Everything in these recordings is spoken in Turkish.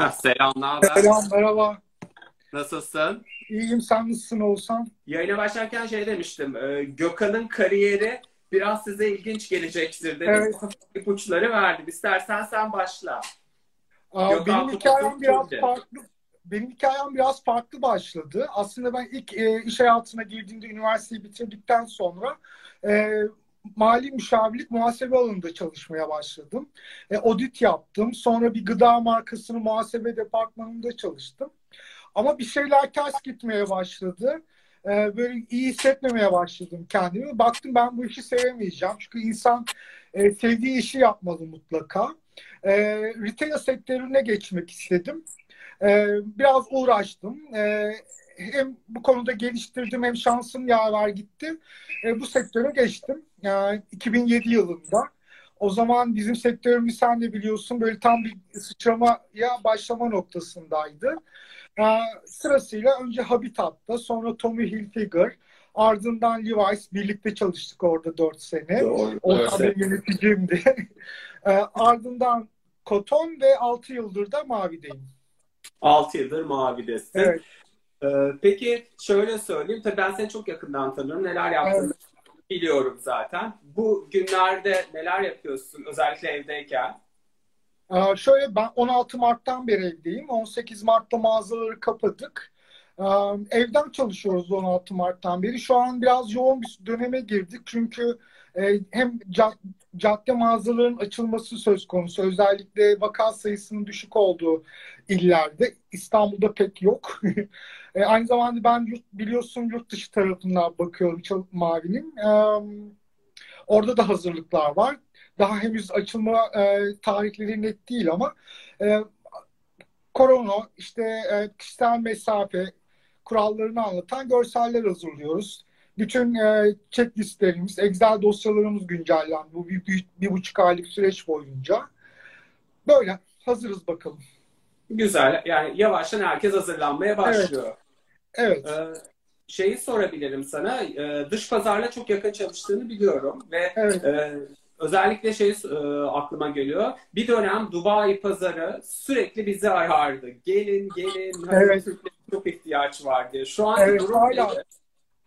Selam, ne haber? Selam, merhaba. Nasılsın? İyiyim, sen nasılsın Oğuzhan? Yayına başlarken şey demiştim. e, Gökhan'ın kariyeri biraz size ilginç gelecektir dedim. Evet. İpuçları verdim. İstersen sen başla. Aa, Gökhan benim hikayem biraz kimdi? farklı. Benim hikayem biraz farklı başladı. Aslında ben ilk e, iş hayatına girdiğimde üniversiteyi bitirdikten sonra e, mali müşavirlik muhasebe alanında çalışmaya başladım. E, audit yaptım. Sonra bir gıda markasının muhasebe departmanında çalıştım. Ama bir şeyler ters gitmeye başladı. E, böyle iyi hissetmemeye başladım kendimi. Baktım ben bu işi sevemeyeceğim. Çünkü insan e, sevdiği işi yapmalı mutlaka. E, retail sektörüne geçmek istedim. E, biraz uğraştım. E, hem bu konuda geliştirdim hem şansım yaver gitti. E, bu sektöre geçtim. E, 2007 yılında. O zaman bizim sektörümüz sen de biliyorsun böyle tam bir sıçramaya başlama noktasındaydı. E, sırasıyla önce Habitat'ta sonra Tommy Hilfiger ardından Levi's birlikte çalıştık orada 4 sene. Doğru. O tabii yöneticimdi. E, ardından Koton ve 6 yıldır da Mavi'deyim. 6 yıldır mavidesin. Evet. E, peki şöyle söyleyeyim. Tabii ben seni çok yakından tanıyorum. Neler yaptığını biliyorum zaten. Bu günlerde neler yapıyorsun? Özellikle evdeyken. Ee, şöyle ben 16 Mart'tan beri evdeyim. 18 Mart'ta mağazaları kapadık. Ee, evden çalışıyoruz 16 Mart'tan beri. Şu an biraz yoğun bir döneme girdik. Çünkü e, hem ca- cadde mağazaların açılması söz konusu. Özellikle vaka sayısının düşük olduğu illerde. İstanbul'da pek yok. E, aynı zamanda ben yurt, biliyorsun yurt dışı tarafından bakıyorum Mavi'nin. Ee, orada da hazırlıklar var. Daha henüz açılma e, tarihleri net değil ama e, korona, işte e, kişisel mesafe kurallarını anlatan görseller hazırlıyoruz. Bütün e, checklistlerimiz, Excel dosyalarımız güncellendi bu bir, bir, bir buçuk aylık süreç boyunca. Böyle hazırız bakalım. Güzel. Yani yavaştan herkes hazırlanmaya başlıyor. Evet. Ee, şeyi sorabilirim sana. Ee, dış pazarla çok yakın çalıştığını biliyorum ve Evet. e, özellikle şey e, aklıma geliyor. Bir dönem Dubai pazarı sürekli bizi arardı. Gelin gelin. Evet. Çok ihtiyaç var diye. Şu an Evet, durum hala. nedir?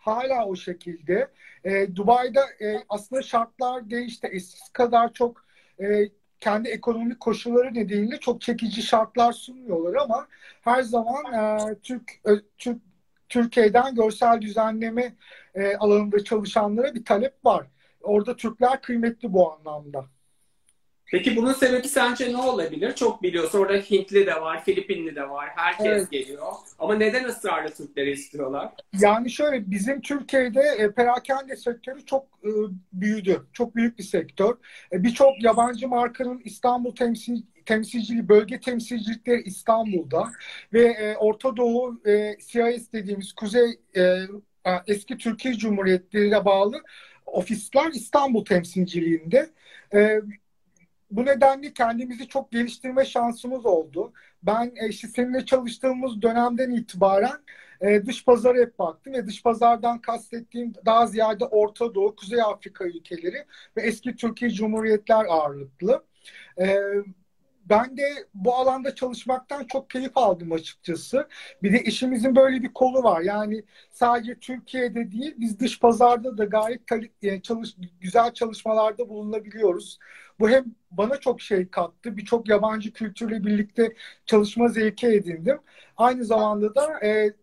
Hala o şekilde. E, Dubai'de e, aslında şartlar değişti. Eskisi kadar çok e, kendi ekonomik koşulları nedeniyle çok çekici şartlar sunmuyorlar ama her zaman e, Türk, ö- Türk Türkiye'den görsel düzenleme e, alanında çalışanlara bir talep var. Orada Türkler kıymetli bu anlamda. Peki bunun sebebi sence ne olabilir? Çok biliyorsun. Orada Hintli de var, Filipinli de var. Herkes Evet. geliyor. Ama neden ısrarla Türkleri istiyorlar? Yani şöyle bizim Türkiye'de e, perakende sektörü çok e, büyüdü. Çok büyük bir sektör. E, Birçok yabancı markanın İstanbul temsil temsilciliği, bölge temsilcilikleri İstanbul'da ve e, Orta Doğu e, CIS dediğimiz Kuzey e, e, eski Türkiye Cumhuriyetleri'ne bağlı ofisler İstanbul temsilciliğinde. E, bu nedenle kendimizi çok geliştirme şansımız oldu. Ben e, işte seninle çalıştığımız dönemden itibaren e, dış pazara hep baktım ve dış pazardan kastettiğim daha ziyade Orta Doğu, Kuzey Afrika ülkeleri ve eski Türkiye Cumhuriyetler ağırlıklı. E, ben de bu alanda çalışmaktan çok keyif aldım açıkçası. Bir de işimizin böyle bir kolu var. Yani sadece Türkiye'de değil, biz dış pazarda da gayet kali- e, çalış, güzel çalışmalarda bulunabiliyoruz. Bu hem bana çok şey kattı, birçok yabancı kültürle birlikte çalışma zevki edindim. Aynı zamanda da e,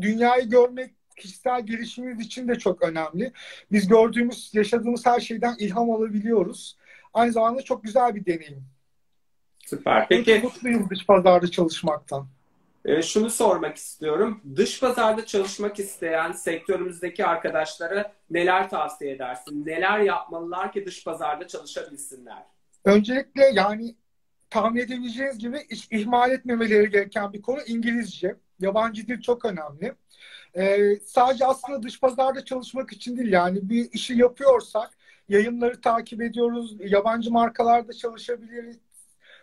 dünyayı görmek kişisel gelişimimiz için de çok önemli. Biz gördüğümüz, yaşadığımız her şeyden ilham alabiliyoruz. Aynı zamanda çok güzel bir deneyim. Süper. Peki, Peki mutluyum dış pazarda çalışmaktan. e, şunu sormak istiyorum. Dış pazarda çalışmak isteyen sektörümüzdeki arkadaşlara neler tavsiye edersin? Neler yapmalılar ki dış pazarda çalışabilsinler? Öncelikle yani tahmin edebileceğiniz gibi hiç ihmal etmemeleri gereken bir konu İngilizce. Yabancı dil çok önemli. Ee, sadece aslında dış pazarda çalışmak için değil yani bir işi yapıyorsak yayınları takip ediyoruz, yabancı markalarda çalışabiliriz.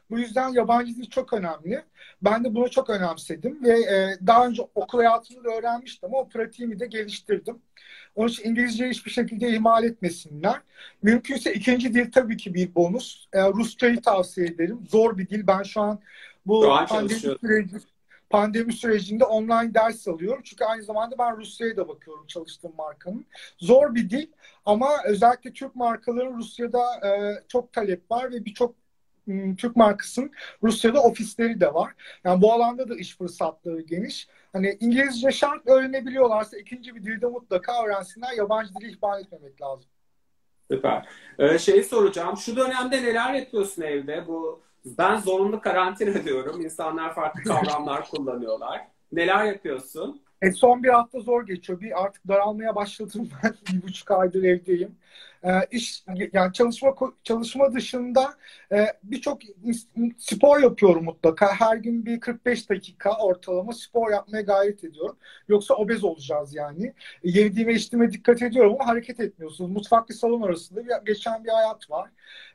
Bu yüzden yabancı dil çok önemli. Ben de bunu çok önemsedim ve e, daha önce okul hayatımda da öğrenmiştim ama o pratiğimi de geliştirdim. Onun için İngilizceyi hiçbir şekilde ihmal etmesinler. Mümkünse ikinci dil tabii ki bir bonus. E, Rusçayı tavsiye ederim. Zor bir dil. Ben şu an Bu pandemi, süreci, pandemi sürecinde online ders alıyorum. Çünkü aynı zamanda ben Rusya'ya da bakıyorum çalıştığım markanın. Zor bir dil ama özellikle Türk markaların Rusya'da e, çok talep var ve birçok Türk markasının Rusya'da ofisleri de var. Yani bu alanda da iş fırsatları geniş. Hani İngilizce şart öğrenebiliyorlarsa ikinci bir dilde mutlaka öğrensinler. Yabancı dili ihmal etmemek lazım. Süper. Ee, şeyi soracağım. Şu dönemde neler yapıyorsun evde? Bu ben zorunlu karantina diyorum. İnsanlar farklı kavramlar kullanıyorlar. Neler yapıyorsun? E, son bir hafta zor geçiyor. Bir artık daralmaya başladım ben. bir buçuk aydır evdeyim. E, iş yani çalışma çalışma dışında e, birçok spor yapıyorum mutlaka. Her gün bir 45 dakika ortalama spor yapmaya gayret ediyorum. Yoksa obez olacağız yani. E, yediğime içtiğime dikkat ediyorum ama hareket etmiyorsunuz. Mutfak ve salon arasında bir, geçen bir hayat var.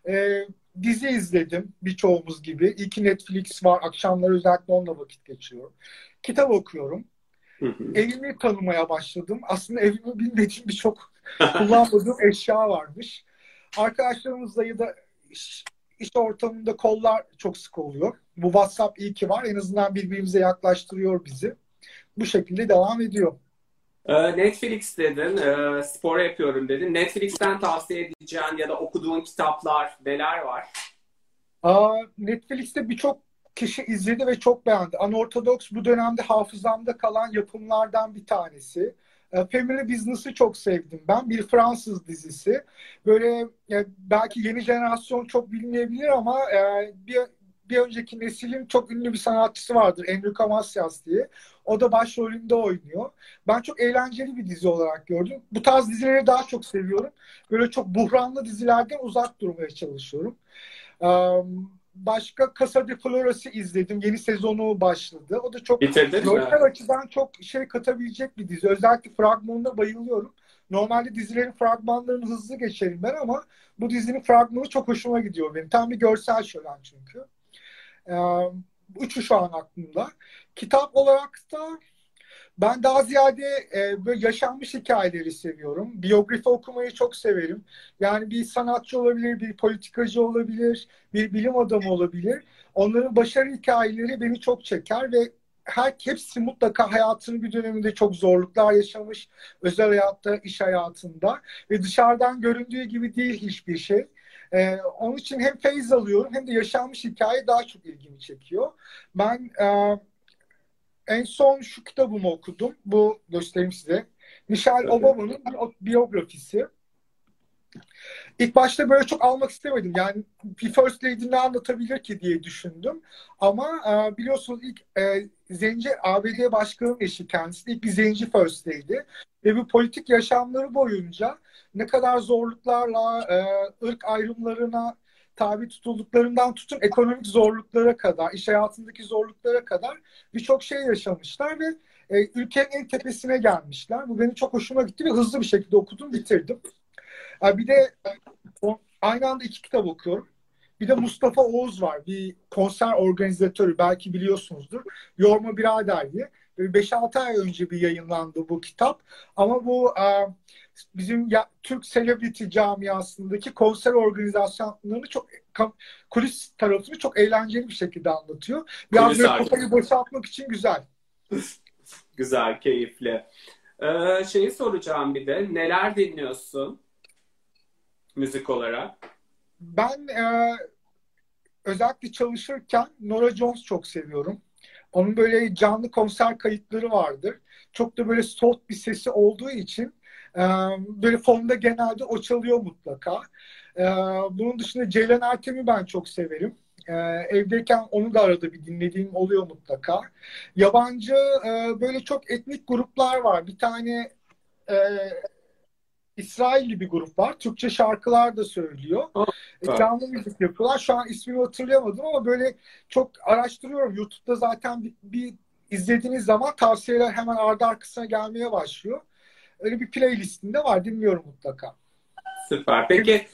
E, dizi izledim birçoğumuz gibi. İki Netflix var. Akşamları özellikle onunla vakit geçiriyorum. Kitap okuyorum. Evimi tanımaya başladım. Aslında evimi bilmediğim birçok kullanmadığım eşya varmış. Arkadaşlarımızla ya da iş, iş ortamında kollar çok sık oluyor. Bu WhatsApp iyi ki var. En azından birbirimize yaklaştırıyor bizi. Bu şekilde devam ediyor. Ee, Netflix dedin, e, spor yapıyorum dedin. Netflix'ten tavsiye edeceğin ya da okuduğun kitaplar neler var? Netflix'te birçok kişi izledi ve çok beğendi. Unorthodox bu dönemde hafızamda kalan yapımlardan bir tanesi. E, Family Business'ı çok sevdim ben. Bir Fransız dizisi. Böyle e, belki yeni jenerasyon çok bilmeyebilir ama e, bir bir önceki neslin çok ünlü bir sanatçısı vardır. Enrico Macias diye. O da başrolünde oynuyor. Ben çok eğlenceli bir dizi olarak gördüm. Bu tarz dizileri daha çok seviyorum. Böyle çok buhranlı dizilerden uzak durmaya çalışıyorum. Um, başka Casa de Floras'ı izledim. Yeni sezonu başladı. O da çok görsel açıdan çok şey katabilecek bir dizi. Özellikle fragmanına bayılıyorum. Normalde dizilerin fragmanlarını hızlı geçerim ben ama bu dizinin fragmanı çok hoşuma gidiyor benim. Tam bir görsel şölen çünkü. Ee, üçü şu an aklımda. Kitap olarak da ben daha ziyade e, böyle yaşanmış hikayeleri seviyorum. Biyografi okumayı çok severim. Yani bir sanatçı olabilir, bir politikacı olabilir, bir bilim adamı olabilir. Onların başarı hikayeleri beni çok çeker ve her hepsi mutlaka hayatının bir döneminde çok zorluklar yaşamış. Özel hayatta, iş hayatında ve dışarıdan göründüğü gibi değil hiçbir şey. Ee, onun için hem feyiz alıyorum hem de yaşanmış hikaye daha çok ilgimi çekiyor. Ben e, en son şu kitabımı okudum. Bu göstereyim size. Michelle Obama'nın biyografisi. İlk başta böyle çok almak istemedim. Yani bir First Lady ne anlatabilir ki diye düşündüm. Ama e, biliyorsunuz ilk e, zenci ABD başkanının eşi kendisi. İlk bir zenci First Lady. Ve bu politik yaşamları boyunca ne kadar zorluklarla, e, ırk ayrımlarına tabi tutulduklarından tutun ekonomik zorluklara kadar, iş hayatındaki zorluklara kadar birçok şey yaşamışlar ve e, ülkenin en tepesine gelmişler. Bu benim çok hoşuma gitti ve hızlı bir şekilde okudum, bitirdim. E, bir de o, aynı anda iki kitap okuyorum. Bir de Mustafa Oğuz var. Bir konser organizatörü. Belki biliyorsunuzdur. Yorma Birader diye. 5-6 ay önce bir yayınlandı bu kitap. Ama bu e, bizim ya, Türk celebrity camiasındaki konser organizasyonlarını çok kulis tarafını çok eğlenceli bir şekilde anlatıyor. Biraz böyle kafayı boşaltmak için güzel. güzel, keyifli. Ee, şeyi soracağım bir de. Neler dinliyorsun müzik olarak? Ben e, özellikle çalışırken Nora Jones çok seviyorum. Onun böyle canlı konser kayıtları vardır. Çok da böyle soft bir sesi olduğu için böyle fonda genelde o çalıyor mutlaka. E, bunun dışında Ceylan Ertem'i ben çok severim. E, evdeyken onu da arada bir dinlediğim oluyor mutlaka. Yabancı e, böyle çok etnik gruplar var. Bir tane e, İsrailli bir grup var. Türkçe şarkılar da söylüyor. Evet. Canlı müzik yapıyorlar. Şu an ismini hatırlayamadım ama böyle çok araştırıyorum. YouTube'da zaten bir, bir izlediğiniz zaman tavsiyeler hemen ardı arkasına gelmeye başlıyor. Öyle bir playlistinde var. Dinliyorum mutlaka. Süper. Peki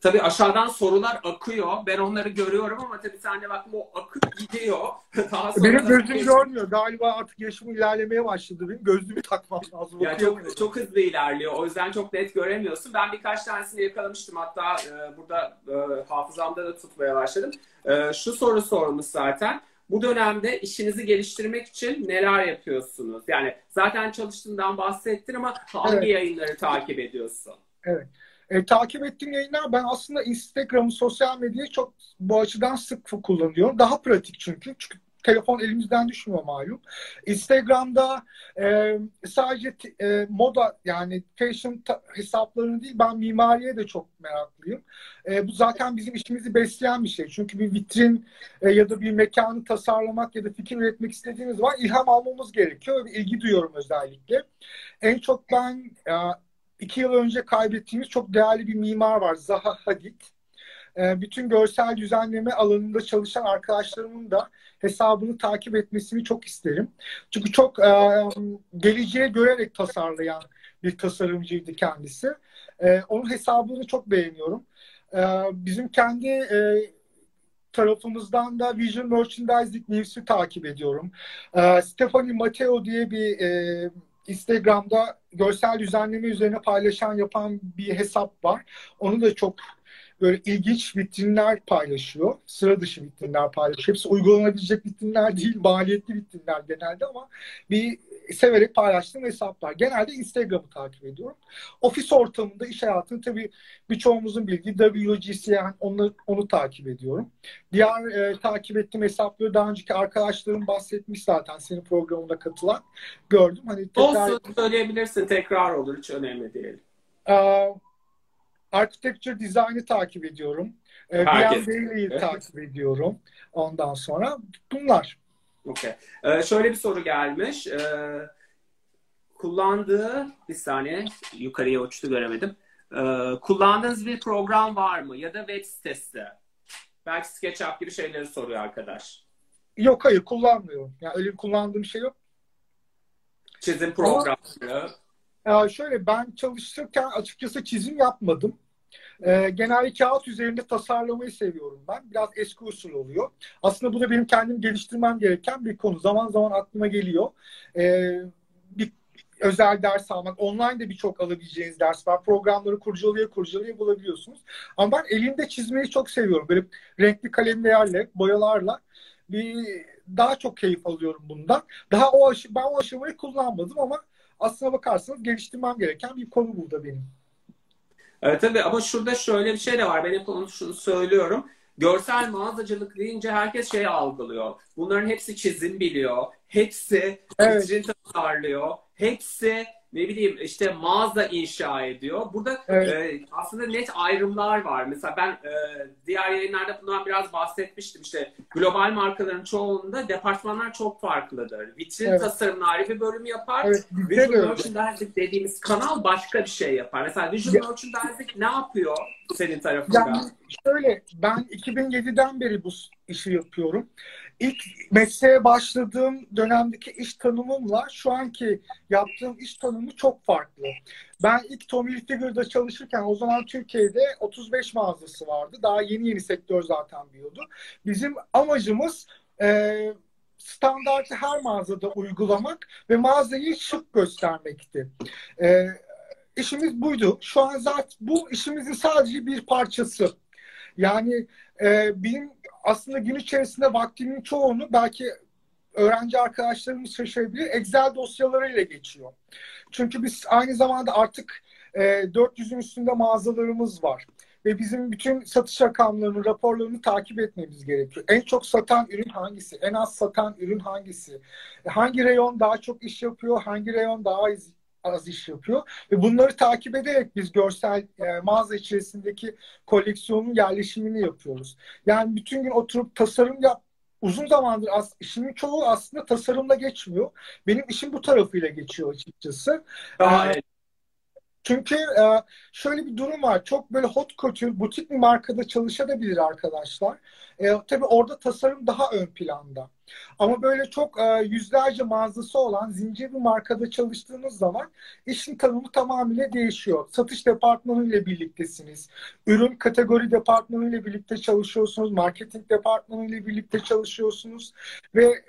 Tabii aşağıdan sorular akıyor. Ben onları görüyorum ama tabii sen de bakma o akıp gidiyor. Daha Benim gözüm görmüyor. Galiba artık yaşım ilerlemeye başladı. Benim gözlüğümü takmam lazım. Ya çok, çok hızlı ilerliyor. O yüzden çok net göremiyorsun. Ben birkaç tanesini yakalamıştım. Hatta e, burada e, hafızamda da tutmaya başladım. E, şu soru sormuş zaten. Bu dönemde işinizi geliştirmek için neler yapıyorsunuz? Yani zaten çalıştığından bahsettin ama hangi evet. yayınları takip ediyorsun? Evet. E, takip ettiğim yayınlar ben aslında Instagram'ı, sosyal medyayı çok bu açıdan sık kullanıyorum. Daha pratik çünkü. Çünkü telefon elimizden düşmüyor malum. Instagram'da e, sadece e, moda yani fashion hesaplarını değil ben mimariye de çok meraklıyım. E, bu zaten bizim işimizi besleyen bir şey. Çünkü bir vitrin e, ya da bir mekanı tasarlamak ya da fikir üretmek istediğimiz var. ilham almamız gerekiyor ve ilgi duyuyorum özellikle. En çok ben e, iki yıl önce kaybettiğimiz çok değerli bir mimar var. Zaha Hadid. E, bütün görsel düzenleme alanında çalışan arkadaşlarımın da hesabını takip etmesini çok isterim. Çünkü çok e, geleceğe görerek tasarlayan bir tasarımcıydı kendisi. E, onun hesabını çok beğeniyorum. E, bizim kendi e, tarafımızdan da Vision Merchandising News'ü takip ediyorum. E, Stephanie Matteo diye bir e, Instagram'da görsel düzenleme üzerine paylaşan yapan bir hesap var. Onu da çok böyle ilginç vitrinler paylaşıyor. Sıra dışı vitrinler paylaşıyor. Hepsi uygulanabilecek vitrinler değil, maliyetli vitrinler genelde ama bir severek paylaştığım hesaplar. Genelde Instagram'ı takip ediyorum. Ofis ortamında iş hayatını tabii birçoğumuzun bildiği WGCN onu, onu takip ediyorum. Diğer e, takip ettiğim hesapları daha önceki arkadaşlarım bahsetmiş zaten senin programına katılan. Gördüm. Hani tekrar... Olsun söyleyebilirsin. Tekrar olur. Hiç önemli değil. Ee, Architecture Design'ı takip ediyorum. Ee, Herkes. Takip ediyorum. Ondan sonra bunlar. Okay. Ee, şöyle bir soru gelmiş. Ee, kullandığı bir saniye yukarıya uçtu göremedim. Ee, kullandığınız bir program var mı? Ya da web sitesi? Belki SketchUp gibi şeyleri soruyor arkadaş. Yok hayır kullanmıyorum. Yani öyle bir kullandığım şey yok. Çizim programları. Ama, şöyle ben çalışırken açıkçası çizim yapmadım. E, genelde kağıt üzerinde tasarlamayı seviyorum ben. Biraz eski usul oluyor. Aslında bu da benim kendim geliştirmem gereken bir konu. Zaman zaman aklıma geliyor. E, bir özel ders almak. Online de birçok alabileceğiniz ders var. Programları kurcalaya kurcalaya bulabiliyorsunuz. Ama ben elimde çizmeyi çok seviyorum. Böyle renkli kalemlerle, boyalarla bir daha çok keyif alıyorum bundan. Daha o aşı, ben o aşamayı kullanmadım ama aslına bakarsanız geliştirmem gereken bir konu burada benim. Evet tabii ama şurada şöyle bir şey de var. Ben hep onu şunu söylüyorum. Görsel mağazacılık deyince herkes şey algılıyor. Bunların hepsi çizim biliyor. Hepsi evet. tasarlıyor. Hepsi ne bileyim işte mağaza inşa ediyor. Burada evet. e, aslında net ayrımlar var. Mesela ben e, diğer yayınlarda bundan biraz bahsetmiştim. İşte global markaların çoğunda departmanlar çok farklıdır. Vitrin evet. tasarımı ayrı bir bölüm yapar. Evet, Visual Merchandising dediğimiz kanal başka bir şey yapar. Mesela Visual ya, Merchandising ne yapıyor senin tarafında? Yani şöyle ben 2007'den beri bu işi yapıyorum. İlk mesleğe başladığım dönemdeki iş tanımımla şu anki yaptığım iş tanımı çok farklı. Ben ilk Tommy Hilfiger'da çalışırken o zaman Türkiye'de 35 mağazası vardı. Daha yeni yeni sektör zaten büyüyordu. Bizim amacımız e, standartı her mağazada uygulamak ve mağazayı şık göstermekti. E, işimiz buydu. Şu an zaten bu işimizin sadece bir parçası. Yani e, benim aslında gün içerisinde vaktimin çoğunu belki öğrenci arkadaşlarımız şaşırabilir. Excel dosyalarıyla geçiyor. Çünkü biz aynı zamanda artık e, 400'ün üstünde mağazalarımız var. Ve bizim bütün satış rakamlarını, raporlarını takip etmemiz gerekiyor. En çok satan ürün hangisi? En az satan ürün hangisi? Hangi reyon daha çok iş yapıyor? Hangi reyon daha az az iş yapıyor. Ve bunları takip ederek biz görsel e, mağaza içerisindeki koleksiyonun yerleşimini yapıyoruz. Yani bütün gün oturup tasarım yap uzun zamandır as işimin çoğu aslında tasarımla geçmiyor. Benim işim bu tarafıyla geçiyor açıkçası. Daha ee, Çünkü e, şöyle bir durum var. Çok böyle hot couture, butik bir markada çalışabilir arkadaşlar. E, tabii orada tasarım daha ön planda. Ama böyle çok e, yüzlerce mağazası olan zincir bir markada çalıştığınız zaman işin tanımı tamamıyla değişiyor. Satış departmanı ile birliktesiniz. Ürün kategori departmanı ile birlikte çalışıyorsunuz. Marketing departmanı ile birlikte çalışıyorsunuz. Ve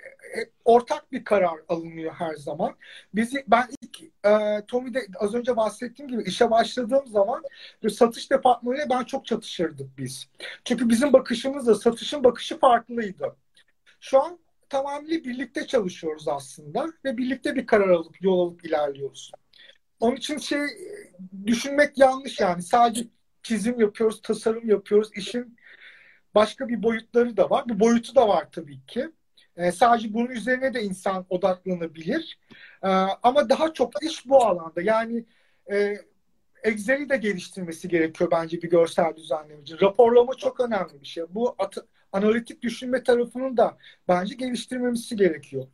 ortak bir karar alınıyor her zaman. Bizi ben ilk e, Tommy'de az önce bahsettiğim gibi işe başladığım zaman satış departmanıyla ben çok çatışırdık biz. Çünkü bizim bakışımızla satışın bakışı farklıydı. Şu an tamamıyla birlikte çalışıyoruz aslında ve birlikte bir karar alıp yol alıp ilerliyoruz. Onun için şey düşünmek yanlış yani. Sadece çizim yapıyoruz, tasarım yapıyoruz. İşin başka bir boyutları da var. Bir boyutu da var tabii ki. E, sadece bunun üzerine de insan odaklanabilir. E, ama daha çok iş bu alanda. Yani e, Excel'i de geliştirmesi gerekiyor bence bir görsel düzenlemeci. Raporlama çok önemli bir şey. Bu atı, analitik düşünme tarafının da bence geliştirmemesi gerekiyor.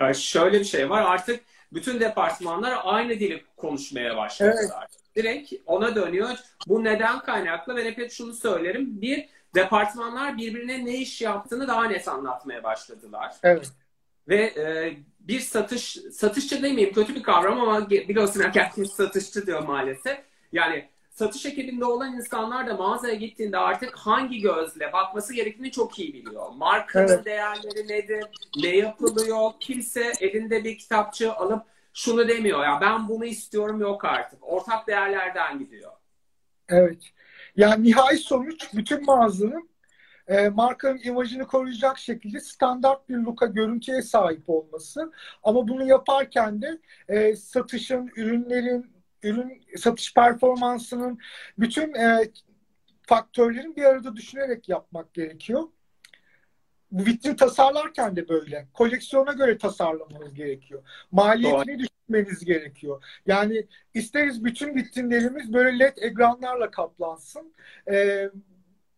Ya şöyle bir şey var artık bütün departmanlar aynı dili konuşmaya başladılar. Evet. Direkt ona dönüyor. Bu neden kaynaklı? Ben hep şunu söylerim. Bir, departmanlar birbirine ne iş yaptığını daha net anlatmaya başladılar. Evet. Ve e, bir satış, satışçı demeyeyim kötü bir kavram ama biliyorsun herkes satışçı diyor maalesef. Yani satış ekibinde olan insanlar da mağazaya gittiğinde artık hangi gözle bakması gerektiğini çok iyi biliyor. Markanın evet. değerleri nedir, ne yapılıyor, kimse elinde bir kitapçı alıp şunu demiyor ya ben bunu istiyorum yok artık. Ortak değerlerden gidiyor. Evet. Yani nihai sonuç bütün mağazanın e, markanın imajını koruyacak şekilde standart bir look'a, görüntüye sahip olması. Ama bunu yaparken de e, satışın, ürünlerin, ürün satış performansının bütün e, faktörlerin bir arada düşünerek yapmak gerekiyor. Bu vitrin tasarlarken de böyle. Koleksiyona göre tasarlamanız gerekiyor. Maliyetini düşünmeniz gerekiyor. Yani isteriz bütün vitrinlerimiz böyle led ekranlarla kaplansın. Ee,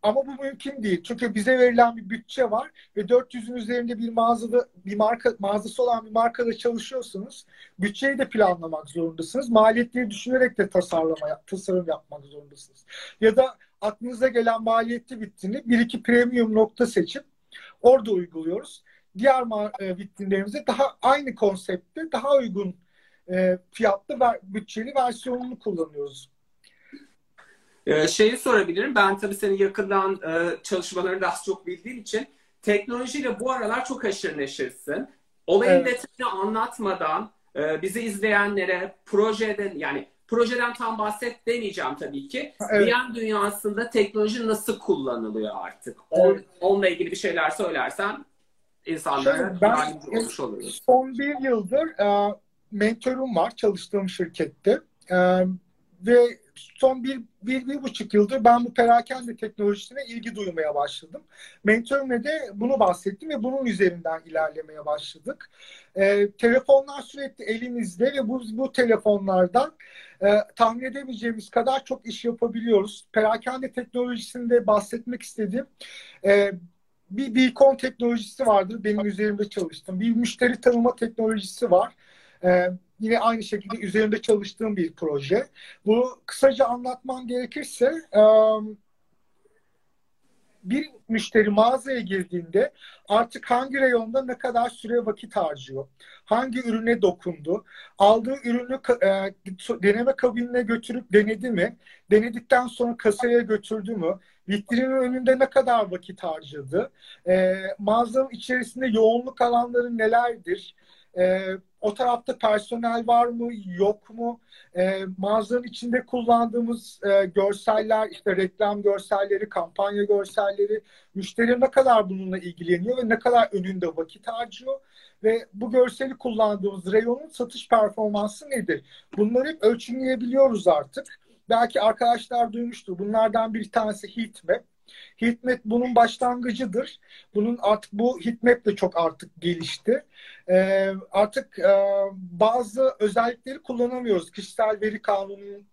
ama bu mümkün değil. Çünkü bize verilen bir bütçe var ve 400'ün üzerinde bir mağazada bir marka mağazası olan bir markada çalışıyorsunuz. Bütçeyi de planlamak zorundasınız. Maliyetleri düşünerek de tasarlama tasarım yapmak zorundasınız. Ya da aklınıza gelen maliyetli vitrini bir iki premium nokta seçip orada uyguluyoruz. Diğer e, vitrinlerimize daha aynı konseptte daha uygun e, fiyatlı ve bütçeli versiyonunu kullanıyoruz. Ee, şeyi sorabilirim. Ben tabii senin yakından e, çalışmalarını daha çok bildiğim için teknolojiyle bu aralar çok aşırı neşirsin. Olayın evet. detayını anlatmadan e, bizi izleyenlere projeden yani projeden tam bahset demeyeceğim tabii ki. Evet. VM dünyasında teknoloji nasıl kullanılıyor artık? Evet. onunla ilgili bir şeyler söylersen insanlara yardımcı olmuş oluruz. Son bir yıldır e, mentorum var çalıştığım şirkette. E, ve son bir, bir, bir buçuk yıldır ben bu perakende teknolojisine ilgi duymaya başladım. Mentörümle de bunu bahsettim ve bunun üzerinden ilerlemeye başladık. Ee, telefonlar sürekli elimizde ve bu, bu telefonlardan e, tahmin edemeyeceğimiz kadar çok iş yapabiliyoruz. Perakende teknolojisinde bahsetmek istediğim e, bir beacon teknolojisi vardır. Benim üzerimde çalıştım. Bir müşteri tanıma teknolojisi var. E, yine aynı şekilde üzerinde çalıştığım bir proje. Bu kısaca anlatmam gerekirse bir müşteri mağazaya girdiğinde artık hangi reyonda ne kadar süre vakit harcıyor, hangi ürüne dokundu, aldığı ürünü deneme kabinine götürüp denedi mi, denedikten sonra kasaya götürdü mü, vitrinin önünde ne kadar vakit harcadı, mağazanın içerisinde yoğunluk alanları nelerdir, o tarafta personel var mı, yok mu? E, mağazanın içinde kullandığımız e, görseller, işte reklam görselleri, kampanya görselleri, müşteri ne kadar bununla ilgileniyor ve ne kadar önünde vakit harcıyor? Ve bu görseli kullandığımız reyonun satış performansı nedir? Bunları hep ölçümleyebiliyoruz artık. Belki arkadaşlar duymuştur. Bunlardan bir tanesi heatmap. Heatmap bunun başlangıcıdır. Bunun artık bu heatmap de çok artık gelişti. Ee, artık e, bazı özellikleri kullanamıyoruz. Kişisel veri kanunun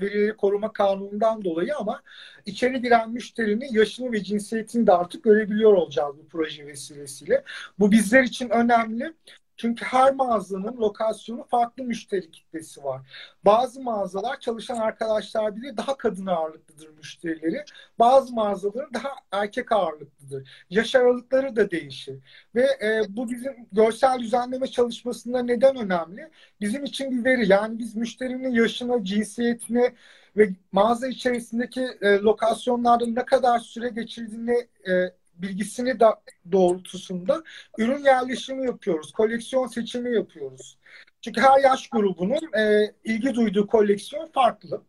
verileri koruma kanunundan dolayı ama içeri giren müşterinin yaşını ve cinsiyetini de artık görebiliyor olacağız bu proje vesilesiyle. Bu bizler için önemli. Çünkü her mağazanın lokasyonu farklı müşteri kitlesi var. Bazı mağazalar çalışan arkadaşlar bile daha kadın ağırlıklıdır müşterileri. Bazı mağazaların daha erkek ağırlıklıdır. Yaş aralıkları da değişir. Ve e, bu bizim görsel düzenleme çalışmasında neden önemli? Bizim için bir veri. Yani biz müşterinin yaşına, cinsiyetine ve mağaza içerisindeki e, lokasyonlarda ne kadar süre geçirdiğini e, bilgisini da doğrultusunda ürün yerleşimi yapıyoruz. Koleksiyon seçimi yapıyoruz. Çünkü her yaş grubunun e, ilgi duyduğu koleksiyon farklı.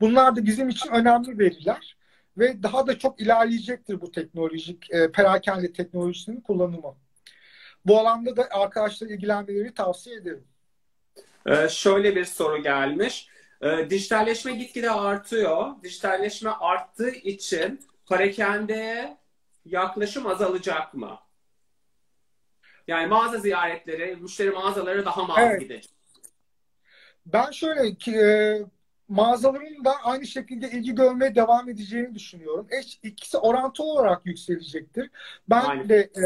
Bunlar da bizim için önemli veriler ve daha da çok ilerleyecektir bu teknolojik e, perakende teknolojisinin kullanımı. Bu alanda da arkadaşlar ilgilenmeleri tavsiye ederim. Ee, şöyle bir soru gelmiş. Ee, dijitalleşme gitgide artıyor. Dijitalleşme arttığı için parakendeye yaklaşım azalacak mı? Yani mağaza ziyaretleri, müşteri mağazaları daha mı az evet. gidecek? Ben şöyle ki e, mağazaların da aynı şekilde ilgi görmeye devam edeceğini düşünüyorum. Eş, ikisi orantılı olarak yükselecektir. Ben Aynen. de e,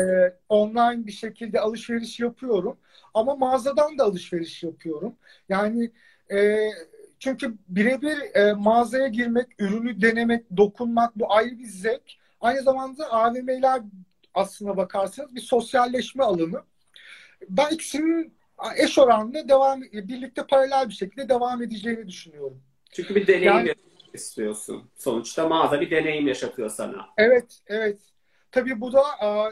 online bir şekilde alışveriş yapıyorum. Ama mağazadan da alışveriş yapıyorum. Yani e, çünkü birebir e, mağazaya girmek, ürünü denemek, dokunmak bu ayrı bir zevk. Aynı zamanda AVM'ler aslına bakarsanız bir sosyalleşme alanı. Ben ikisinin eş oranlı devam birlikte paralel bir şekilde devam edeceğini düşünüyorum. Çünkü bir deneyim yani, istiyorsun. Sonuçta mağaza bir deneyim yaşatıyor sana. Evet, evet. Tabii bu da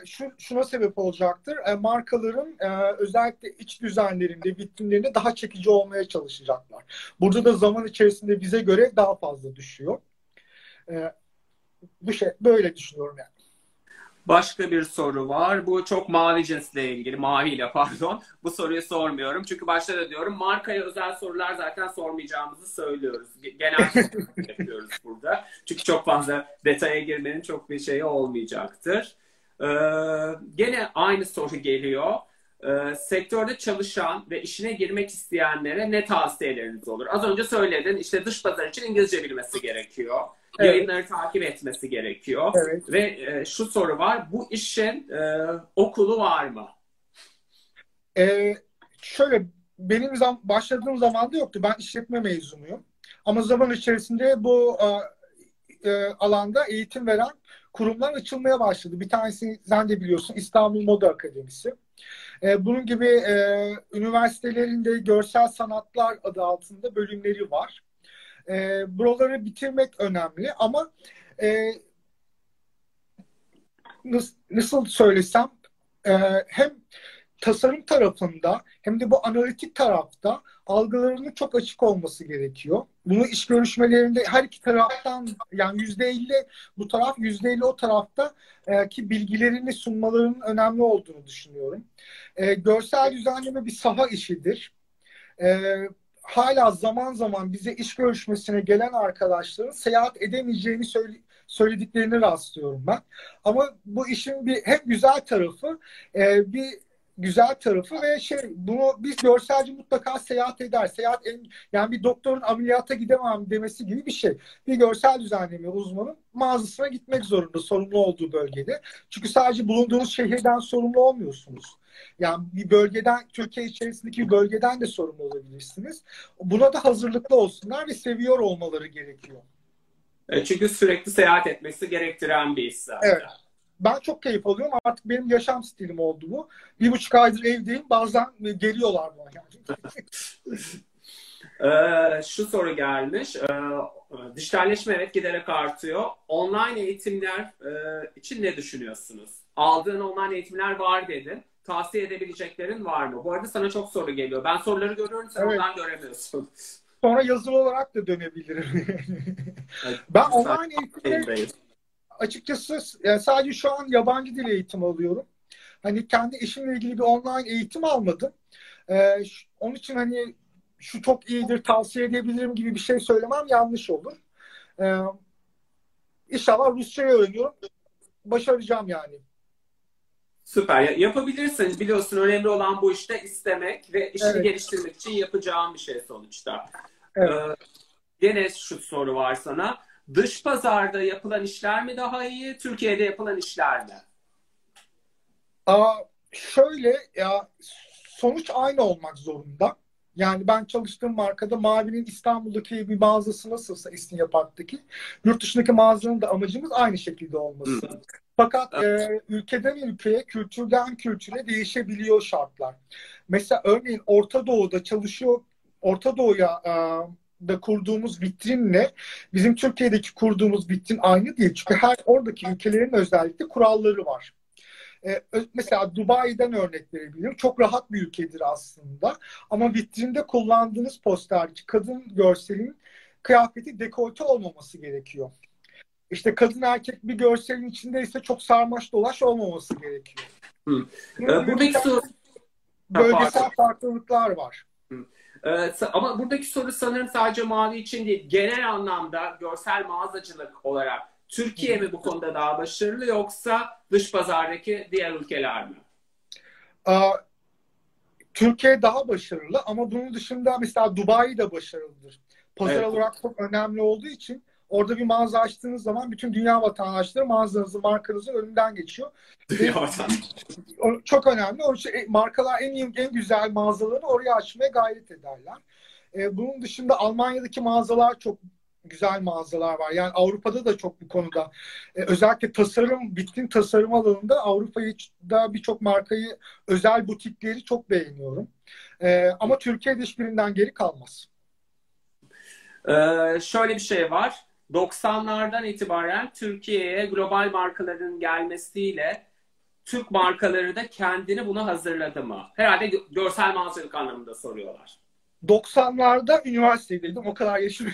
şu, şuna sebep olacaktır. E, markaların e, özellikle iç düzenlerinde, vitrinlerinde daha çekici olmaya çalışacaklar. Burada da zaman içerisinde bize göre daha fazla düşüyor. E, bu şey böyle düşünüyorum yani. Başka bir soru var. Bu çok mavi cinsle ilgili. Maviyle pardon. Bu soruyu sormuyorum. Çünkü başta da diyorum markaya özel sorular zaten sormayacağımızı söylüyoruz. Genel yapıyoruz burada. Çünkü çok fazla detaya girmenin çok bir şeyi olmayacaktır. Ee, gene aynı soru geliyor. Ee, sektörde çalışan ve işine girmek isteyenlere ne tavsiyeleriniz olur? Az önce söyledin işte dış pazar için İngilizce bilmesi gerekiyor. Evet. Yayınları takip etmesi gerekiyor. Evet. Ve e, şu soru var. Bu işin e, okulu var mı? Ee, şöyle benim zam başladığım zaman da yoktu. Ben işletme mezunuyum. Ama zaman içerisinde bu e, e, alanda eğitim veren kurumlar açılmaya başladı. Bir tanesi sen de biliyorsun İstanbul Moda Akademisi. E, bunun gibi e, üniversitelerinde görsel sanatlar adı altında bölümleri var. E, buraları bitirmek önemli ama e, nasıl, söylesem e, hem tasarım tarafında hem de bu analitik tarafta algılarının çok açık olması gerekiyor. Bunu iş görüşmelerinde her iki taraftan yani yüzde elli bu taraf yüzde elli o tarafta e, ki bilgilerini sunmalarının önemli olduğunu düşünüyorum. E, görsel düzenleme bir saha işidir. E, hala zaman zaman bize iş görüşmesine gelen arkadaşların seyahat edemeyeceğini söyle, söylediklerini rastlıyorum ben. Ama bu işin bir hep güzel tarafı e, bir güzel tarafı ve şey bunu biz görselci mutlaka seyahat eder. Seyahat en, yani bir doktorun ameliyata gidemem demesi gibi bir şey. Bir görsel düzenleme uzmanı mağazasına gitmek zorunda sorumlu olduğu bölgede. Çünkü sadece bulunduğunuz şehirden sorumlu olmuyorsunuz. Yani bir bölgeden, Türkiye içerisindeki bir bölgeden de sorumlu olabilirsiniz. Buna da hazırlıklı olsunlar ve seviyor olmaları gerekiyor. E, çünkü sürekli seyahat etmesi gerektiren bir iş zaten. Evet. Ben çok keyif alıyorum. Artık benim yaşam stilim oldu bu. Bir buçuk aydır evdeyim. Bazen geliyorlar bana. Yani. ee, şu soru gelmiş. Ee, dijitalleşme evet giderek artıyor. Online eğitimler e, için ne düşünüyorsunuz? Aldığın online eğitimler var dedin tavsiye edebileceklerin var mı? Bu arada sana çok soru geliyor. Ben soruları görüyorum, sen evet. ondan göremiyorsun. Sonra yazılı olarak da dönebilirim. ben online eğitimde açıkçası yani sadece şu an yabancı dil eğitim alıyorum. Hani kendi işimle ilgili bir online eğitim almadım. Ee, onun için hani şu çok iyidir tavsiye edebilirim gibi bir şey söylemem yanlış olur. Ee, inşallah Rusça öğreniyorum. Başaracağım yani. Süper. Yapabilirsiniz. Biliyorsun önemli olan bu işte istemek ve işini evet. geliştirmek için yapacağım bir şey sonuçta. Evet. Ee, gene şu soru var sana. Dış pazarda yapılan işler mi daha iyi, Türkiye'de yapılan işler mi? Aa, şöyle ya sonuç aynı olmak zorunda. Yani ben çalıştığım markada Mavi'nin İstanbul'daki bir mağazası nasılsa İstinye Park'taki yurt dışındaki mağazanın da amacımız aynı şekilde olması. Hı. Fakat e, ülkeden ülkeye, kültürden kültüre değişebiliyor şartlar. Mesela örneğin Orta Doğu'da çalışıyor, Orta Doğu'ya e, da kurduğumuz vitrinle bizim Türkiye'deki kurduğumuz vitrin aynı değil. Çünkü her oradaki ülkelerin özellikle kuralları var. Ee, mesela Dubai'den örnek verebilirim. Çok rahat bir ülkedir aslında. Ama vitrinde kullandığınız posterdeki kadın görselin kıyafeti dekolte olmaması gerekiyor. İşte kadın erkek bir görselin içinde ise çok sarmaş dolaş olmaması gerekiyor. Hı. Buradaki soru... Bölgesel farklılıklar var. Ee, ama buradaki soru sanırım sadece mavi için değil. Genel anlamda görsel mağazacılık olarak Türkiye mi bu konuda daha başarılı yoksa dış pazardaki diğer ülkeler mi? Türkiye daha başarılı ama bunun dışında mesela Dubai de başarılıdır. Pazar evet. olarak çok önemli olduğu için orada bir mağaza açtığınız zaman bütün dünya vatandaşları mağazanızın, markanızın önünden geçiyor. çok önemli. Onun için e, markalar en iyi, en güzel mağazalarını oraya açmaya gayret ederler. Ee, bunun dışında Almanya'daki mağazalar çok güzel mağazalar var. Yani Avrupa'da da çok bu konuda e, özellikle tasarım, bitkin tasarım alanında Avrupa'da birçok markayı özel butikleri çok beğeniyorum. E, ama Türkiye'de hiçbirinden geri kalmaz. Ee, şöyle bir şey var. 90'lardan itibaren Türkiye'ye global markaların gelmesiyle Türk markaları da kendini buna hazırladı mı? Herhalde görsel mağazacılık anlamında soruyorlar. 90'larda üniversitedeydim. O kadar yaşım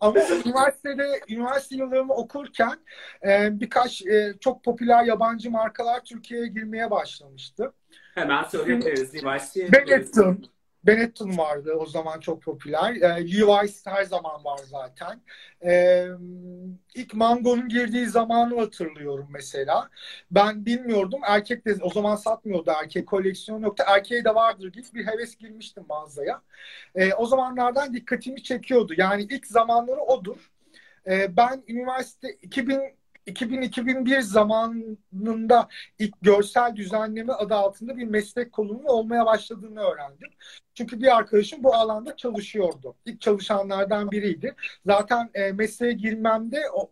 Ama üniversitede, üniversite yıllarımı okurken e, birkaç e, çok popüler yabancı markalar Türkiye'ye girmeye başlamıştı. Hemen söyleyebiliriz. Benetton, Benetton vardı o zaman çok popüler. E, Levi's her zaman var zaten. E, ilk Mango'nun girdiği zamanı hatırlıyorum mesela. Ben bilmiyordum. Erkek de o zaman satmıyordu erkek koleksiyon yoktu. Erkeğe de vardır gibi bir heves girmiştim mağazaya. E, o zamanlardan dikkatimi çekiyordu. Yani ilk zamanları odur. E, ben üniversite 2000 2000-2001 zamanında ilk görsel düzenleme adı altında bir meslek kolunun olmaya başladığını öğrendim. Çünkü bir arkadaşım bu alanda çalışıyordu. İlk çalışanlardan biriydi. Zaten e, mesleğe girmemde o,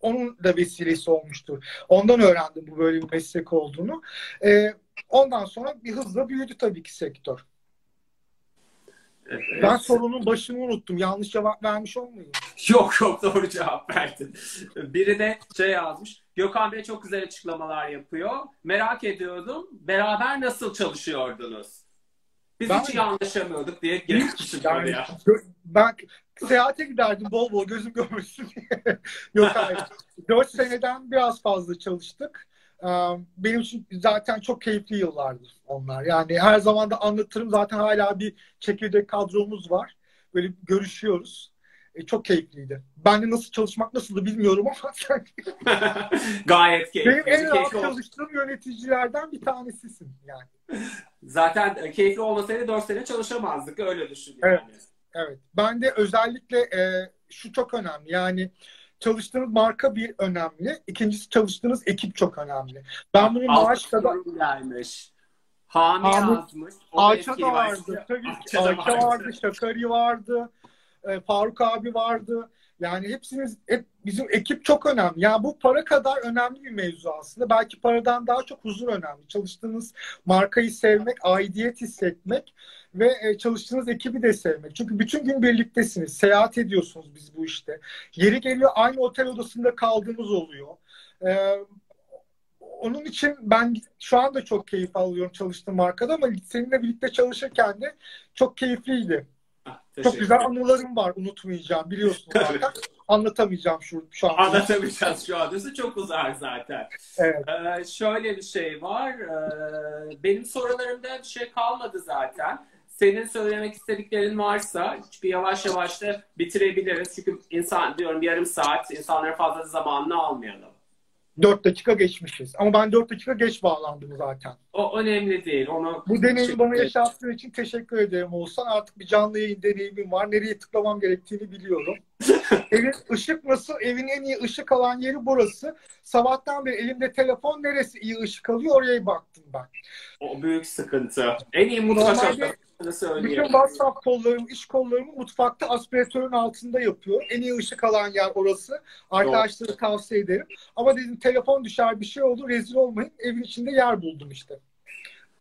onun da vesilesi olmuştu. Ondan öğrendim bu böyle bir meslek olduğunu. E, ondan sonra bir hızla büyüdü tabii ki sektör. Evet. Ben sorunun başını unuttum. Yanlış cevap vermiş olmayayım. Yok yok doğru cevap verdin. Biri de şey yazmış. Gökhan Bey çok güzel açıklamalar yapıyor. Merak ediyordum. Beraber nasıl çalışıyordunuz? Biz ben, hiç iyi anlaşamıyorduk diye girmiştim yani, oraya. Ben seyahate giderdim bol bol gözüm görmüşsün diye. Yok hayır. Dört seneden biraz fazla çalıştık. Benim için zaten çok keyifli yıllardır onlar. Yani her zaman da anlatırım. Zaten hala bir çekirdek kadromuz var. Böyle görüşüyoruz. E, çok keyifliydi. Ben de nasıl çalışmak nasıldı bilmiyorum ama Gayet keyifli. Benim en rahat çalıştığım yöneticilerden bir tanesisin yani. Zaten e, keyifli olmasaydı 4 sene çalışamazdık. Öyle düşün yani. Evet. Evet. Ben de özellikle e, şu çok önemli. Yani çalıştığınız marka bir önemli. İkincisi çalıştığınız ekip çok önemli. Ben bunu maaş kadar... gelmiş. Hami Ahmet, yazmış. Ayça da vardı. Tabii Ayça, Ayça vardı. vardı. Şakari vardı. E, Faruk abi vardı. Yani hepsiniz, hep bizim ekip çok önemli. Yani bu para kadar önemli bir mevzu aslında. Belki paradan daha çok huzur önemli. Çalıştığınız markayı sevmek, aidiyet hissetmek ve e, çalıştığınız ekibi de sevmek. Çünkü bütün gün birliktesiniz. Seyahat ediyorsunuz biz bu işte. Yeri geliyor aynı otel odasında kaldığımız oluyor. Ee, onun için ben şu anda çok keyif alıyorum çalıştığım markada ama seninle birlikte çalışırken de çok keyifliydi. Çok güzel anılarım var unutmayacağım biliyorsun zaten. Anlatamayacağım şu, şu an. Anlatamayacağız şu anda. Çok uzar zaten. Evet. Ee, şöyle bir şey var. Ee, benim sorularımda bir şey kalmadı zaten. Senin söylemek istediklerin varsa bir yavaş yavaş da bitirebiliriz. Çünkü insan diyorum yarım saat insanlara fazla zamanını almayalım. 4 dakika geçmişiz. Ama ben 4 dakika geç bağlandım zaten. O önemli değil. Onu Bu deneyimi bana yaşattığın için teşekkür ederim Oğuzhan. Artık bir canlı yayın deneyimim var. Nereye tıklamam gerektiğini biliyorum. Evin ışık nasıl? Evin en iyi ışık alan yeri burası. Sabahtan beri elimde telefon neresi iyi ışık alıyor oraya baktım ben. O büyük sıkıntı. En iyi mutfak Normalde söyleyeyim. Bütün WhatsApp kollarım, iş kollarımı mutfakta aspiratörün altında yapıyor. En iyi ışık alan yer orası. Arkadaşlara tavsiye ederim. Ama dedim telefon düşer bir şey oldu rezil olmayın. Evin içinde yer buldum işte.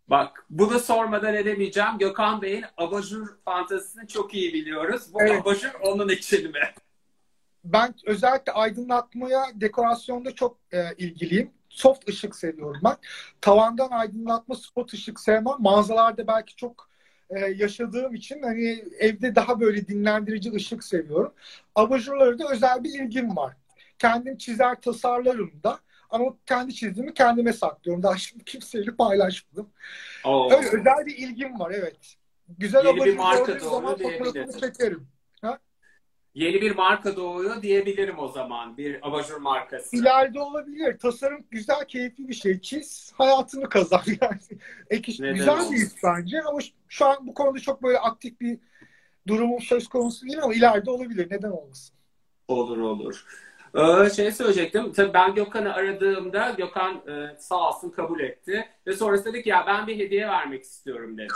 Bak bunu sormadan edemeyeceğim. Gökhan Bey'in abajur fantezisini çok iyi biliyoruz. Bu Evet. abajur onun için mi? Ben özellikle aydınlatmaya, dekorasyonda çok e, ilgiliyim. Soft ışık seviyorum ben. Tavandan aydınlatma, spot ışık sevmem. Mağazalarda belki çok e, yaşadığım için hani evde daha böyle dinlendirici ışık seviyorum. Abajurlara da özel bir ilgim var. Kendim çizer tasarlarım da. Ama kendi çizdiğimi kendime saklıyorum. Daha şimdi kimseyle paylaşmadım. Oo. Öyle özel bir ilgim var evet. Güzel Yeni bir marka doğru zaman fotoğrafını çekerim. Yeni bir marka doğuyor diyebilirim o zaman. Bir abajur markası. İleride olabilir. Tasarım güzel, keyifli bir şey. Çiz, hayatını kazan yani. Ek güzel bir iş bence ama şu- şu an bu konuda çok böyle aktif bir durumum söz konusu değil ama ileride olabilir. Neden olmasın? Olur olur. Ee, şey söyleyecektim. Tabii ben Gökhan'ı aradığımda Gökhan e, sağ olsun kabul etti. Ve sonrasında dedi ki ya ben bir hediye vermek istiyorum dedi.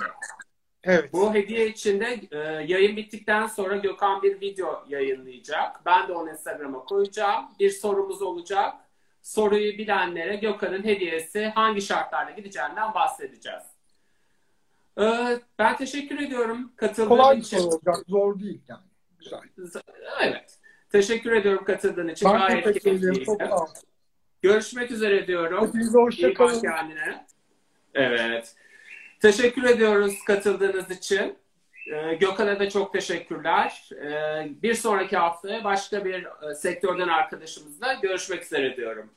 Evet. Bu hediye içinde e, yayın bittikten sonra Gökhan bir video yayınlayacak. Ben de onu Instagram'a koyacağım. Bir sorumuz olacak. Soruyu bilenlere Gökhan'ın hediyesi hangi şartlarla gideceğinden bahsedeceğiz. Ee, ben teşekkür ediyorum katıldığın Kolay için. soru olacak. Zor değil yani. Güzel. Evet. Teşekkür ediyorum katıldığın için. Ben Gayet teşekkür ederim. keyifliydi. Çok sağ olun. Görüşmek üzere diyorum. Hepinize hoşça İyi bak kendine. Evet. Teşekkür ediyoruz katıldığınız için. Ee, Gökhan'a da çok teşekkürler. Ee, bir sonraki hafta başka bir e, sektörden arkadaşımızla görüşmek üzere diyorum.